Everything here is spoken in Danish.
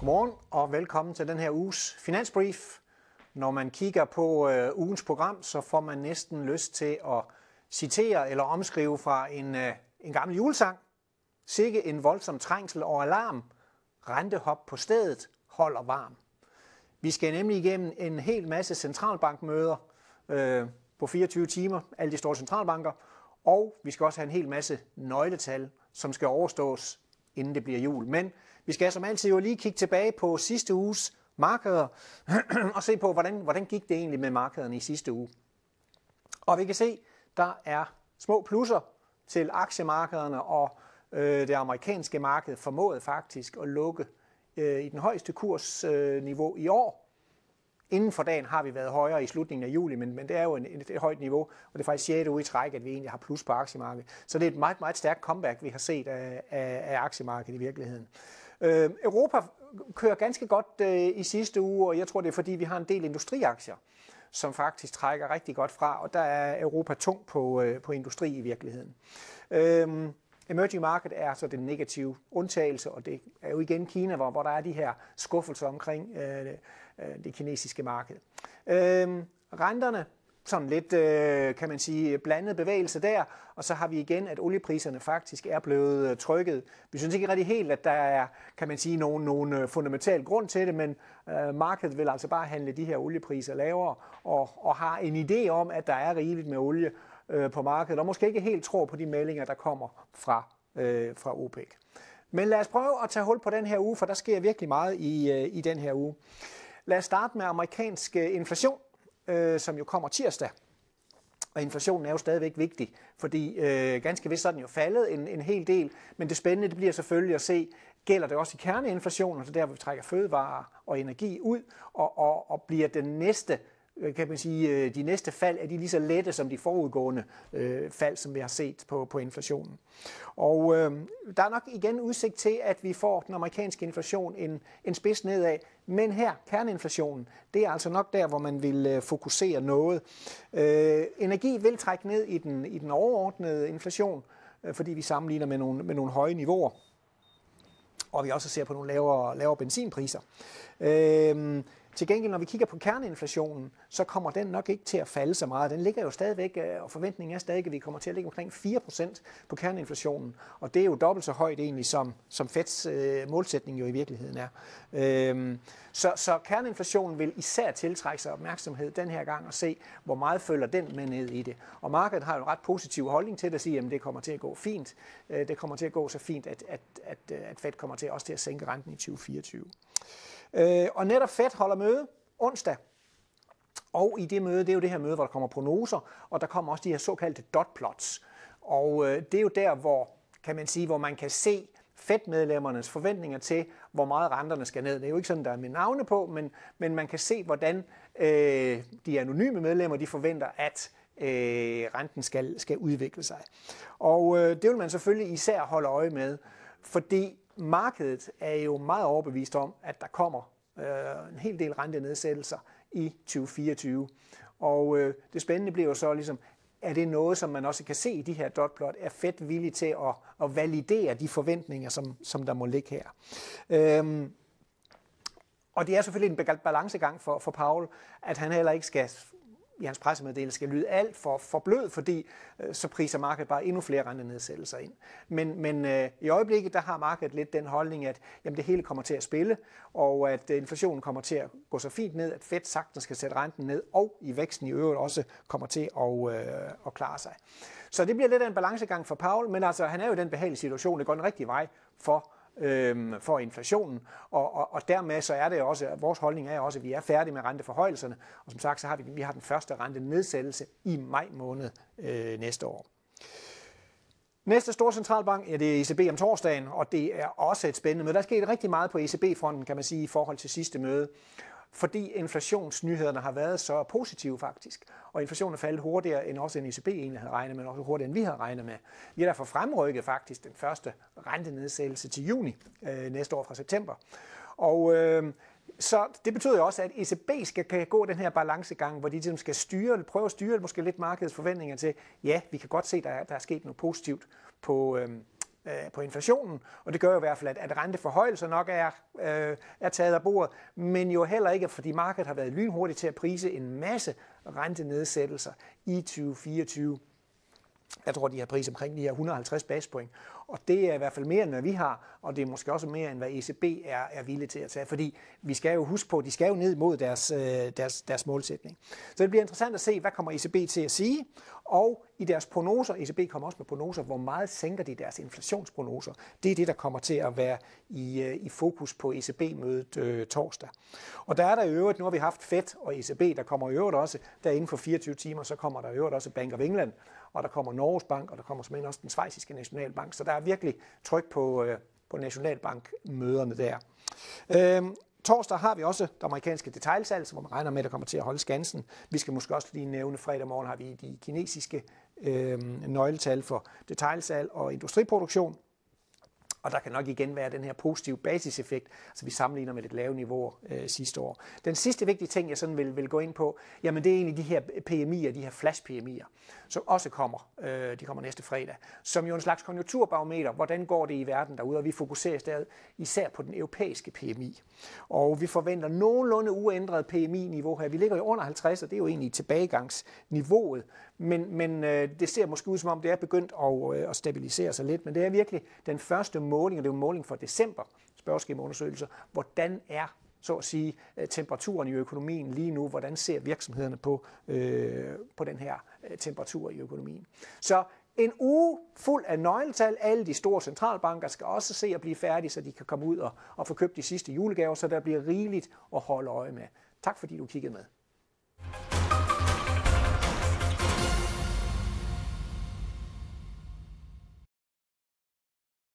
Godmorgen og velkommen til den her uges Finansbrief. Når man kigger på øh, ugens program, så får man næsten lyst til at citere eller omskrive fra en, øh, en gammel julesang. Sikke en voldsom trængsel og alarm. Rentehop på stedet holder varm. Vi skal nemlig igennem en hel masse centralbankmøder øh, på 24 timer, alle de store centralbanker, og vi skal også have en hel masse nøgletal, som skal overstås, inden det bliver jul. Men vi skal som altid jo lige kigge tilbage på sidste uges markeder og se på, hvordan, hvordan gik det egentlig med markederne i sidste uge. Og vi kan se, der er små plusser til aktiemarkederne, og øh, det amerikanske marked formåede faktisk at lukke øh, i den højeste kursniveau øh, i år. Inden for dagen har vi været højere i slutningen af juli, men, men det er jo en, et, et højt niveau, og det er faktisk 6. uge i træk, at vi egentlig har plus på aktiemarkedet. Så det er et meget, meget stærkt comeback, vi har set af, af, af aktiemarkedet i virkeligheden. Øh, Europa kører ganske godt øh, i sidste uge, og jeg tror, det er fordi, vi har en del industriaktier, som faktisk trækker rigtig godt fra, og der er Europa tung på, øh, på industri i virkeligheden. Øh, Emerging market er så den negative undtagelse, og det er jo igen Kina, hvor, hvor der er de her skuffelser omkring øh, øh, det kinesiske marked. Øh, renterne sådan lidt, øh, kan man sige, blandet bevægelse der, og så har vi igen, at oliepriserne faktisk er blevet øh, trykket. Vi synes ikke rigtig helt, at der er, kan man sige, nogen, nogen øh, fundamental grund til det, men øh, markedet vil altså bare handle de her oliepriser lavere, og, og har en idé om, at der er rigeligt med olie øh, på markedet, og måske ikke helt tror på de meldinger, der kommer fra, øh, fra OPEC. Men lad os prøve at tage hul på den her uge, for der sker virkelig meget i, øh, i den her uge. Lad os starte med amerikansk øh, inflation øh, som jo kommer tirsdag. Og inflationen er jo stadigvæk vigtig, fordi øh, ganske vist så er den jo faldet en, en hel del, men det spændende det bliver selvfølgelig at se, gælder det også i kerneinflationen, altså der hvor vi trækker fødevarer og energi ud, og, og, og bliver den næste Øh, kan man sige, øh, de næste fald er de lige så lette som de forudgående øh, fald, som vi har set på, på inflationen. Og øh, der er nok igen udsigt til, at vi får den amerikanske inflation en, en spids nedad, men her, kerneinflationen, det er altså nok der, hvor man vil øh, fokusere noget. Øh, energi vil trække ned i den, i den overordnede inflation, øh, fordi vi sammenligner med nogle, med nogle høje niveauer og vi også ser på nogle lavere, lavere benzinpriser. Øh, til gengæld, når vi kigger på kerneinflationen, så kommer den nok ikke til at falde så meget. Den ligger jo stadigvæk, øh, og forventningen er stadig, at vi kommer til at ligge omkring 4% på kerneinflationen. Og det er jo dobbelt så højt egentlig, som, som Feds øh, målsætning jo i virkeligheden er. Øhm, så, så kerneinflationen vil især tiltrække sig opmærksomhed den her gang og se, hvor meget følger den med ned i det. Og markedet har jo en ret positiv holdning til det at sige, at det kommer til at gå fint. Øh, det kommer til at gå så fint, at, at, at, at Fed kommer til også til at sænke renten i 2024. Øh, og netop Fed holder møde onsdag. Og i det møde, det er jo det her møde, hvor der kommer prognoser, og der kommer også de her såkaldte dot plots. Og øh, det er jo der, hvor, kan man sige, hvor man kan se Fed-medlemmernes forventninger til, hvor meget renterne skal ned. Det er jo ikke sådan, der er med navne på, men, men man kan se, hvordan øh, de anonyme medlemmer de forventer, at øh, renten skal, skal udvikle sig. Og øh, det vil man selvfølgelig især holde øje med, fordi markedet er jo meget overbevist om, at der kommer Øh, en hel del rentenedsættelser i 2024. Og øh, det spændende bliver jo så ligesom, er det noget, som man også kan se i de her dotplot? Er Fed villig til at, at validere de forventninger, som, som der må ligge her? Øhm, og det er selvfølgelig en balancegang for, for Paul, at han heller ikke skal i hans pressemeddelelse skal lyde alt for, for blød, fordi øh, så priser markedet bare endnu flere rentenedsættelser ind. Men, men øh, i øjeblikket, der har markedet lidt den holdning, at jamen, det hele kommer til at spille, og at øh, inflationen kommer til at gå så fint ned, at Fed sagtens skal sætte renten ned, og i væksten i øvrigt også kommer til at, øh, at klare sig. Så det bliver lidt af en balancegang for Paul, men altså, han er jo i den behagelige situation, det går den rigtige vej for øh, for inflationen. Og, og, og dermed så er det også, at vores holdning er også, at vi er færdige med renteforhøjelserne. Og som sagt, så har vi, vi har den første rentenedsættelse i maj måned øh, næste år. Næste store centralbank, ja, det er ECB om torsdagen, og det er også et spændende møde. Der er sket rigtig meget på ECB-fronten, kan man sige, i forhold til sidste møde fordi inflationsnyhederne har været så positive faktisk. Og inflationen er faldet hurtigere end også en ECB egentlig havde regnet med, men også hurtigere end vi havde regnet med. Vi har derfor fremrykket faktisk den første rentenedsættelse til juni øh, næste år fra september. Og øh, så det betyder jo også, at ECB skal kan gå den her balancegang, hvor de ligesom skal styre, prøve at styre måske lidt markedets forventninger til, ja, vi kan godt se, at der, der er sket noget positivt på, øh, øh, på inflationen, og det gør jo i hvert fald, at, at renteforhøjelser nok er, øh, er taget af bordet, men jo heller ikke, fordi markedet har været lynhurtigt til at prise en masse rentenedsættelser i 2024. Jeg tror, de har pris omkring de her 150 basispoint. Og det er i hvert fald mere, end hvad vi har, og det er måske også mere, end hvad ECB er, er villig til at tage, fordi vi skal jo huske på, at de skal jo ned mod deres, øh, deres, deres målsætning. Så det bliver interessant at se, hvad kommer ECB til at sige, og i deres prognoser, ECB kommer også med prognoser, hvor meget sænker de deres inflationsprognoser. Det er det, der kommer til at være i, øh, i fokus på ECB-mødet øh, torsdag. Og der er der i øvrigt, nu har vi haft Fed og ECB, der kommer i øvrigt også, der inden for 24 timer, så kommer der i øvrigt også Bank of England, og der kommer Norges Bank, og der kommer som også den svejsiske nationalbank. Så der er virkelig tryk på, øh, på nationalbankmøderne der. Øhm, Torsdag har vi også det amerikanske detailsalg, som man regner med, der kommer til at holde skansen. Vi skal måske også lige nævne, fredag morgen har vi de kinesiske øh, nøgletal for detailsalg og industriproduktion. Og der kan nok igen være den her positive basiseffekt, så vi sammenligner med et lave niveau øh, sidste år. Den sidste vigtige ting, jeg sådan vil, vil gå ind på, jamen det er egentlig de her PMI'er, de her flash-PMI'er, som også kommer, øh, de kommer næste fredag, som jo en slags konjunkturbarometer, hvordan går det i verden derude, og vi fokuserer stadig især på den europæiske PMI. Og vi forventer nogenlunde uændret PMI-niveau her. Vi ligger jo under 50, og det er jo egentlig tilbagegangsniveauet, men, men øh, det ser måske ud som om, det er begyndt at, øh, at stabilisere sig lidt, men det er virkelig den første måling, og det er jo en måling for december, spørgeskemaundersøgelser, hvordan er så at sige, øh, temperaturen i økonomien lige nu, hvordan ser virksomhederne på, øh, på den her øh, temperatur i økonomien. Så en uge fuld af nøgletal. Alle de store centralbanker skal også se at blive færdige, så de kan komme ud og, og få købt de sidste julegaver, så der bliver rigeligt at holde øje med. Tak fordi du kiggede med.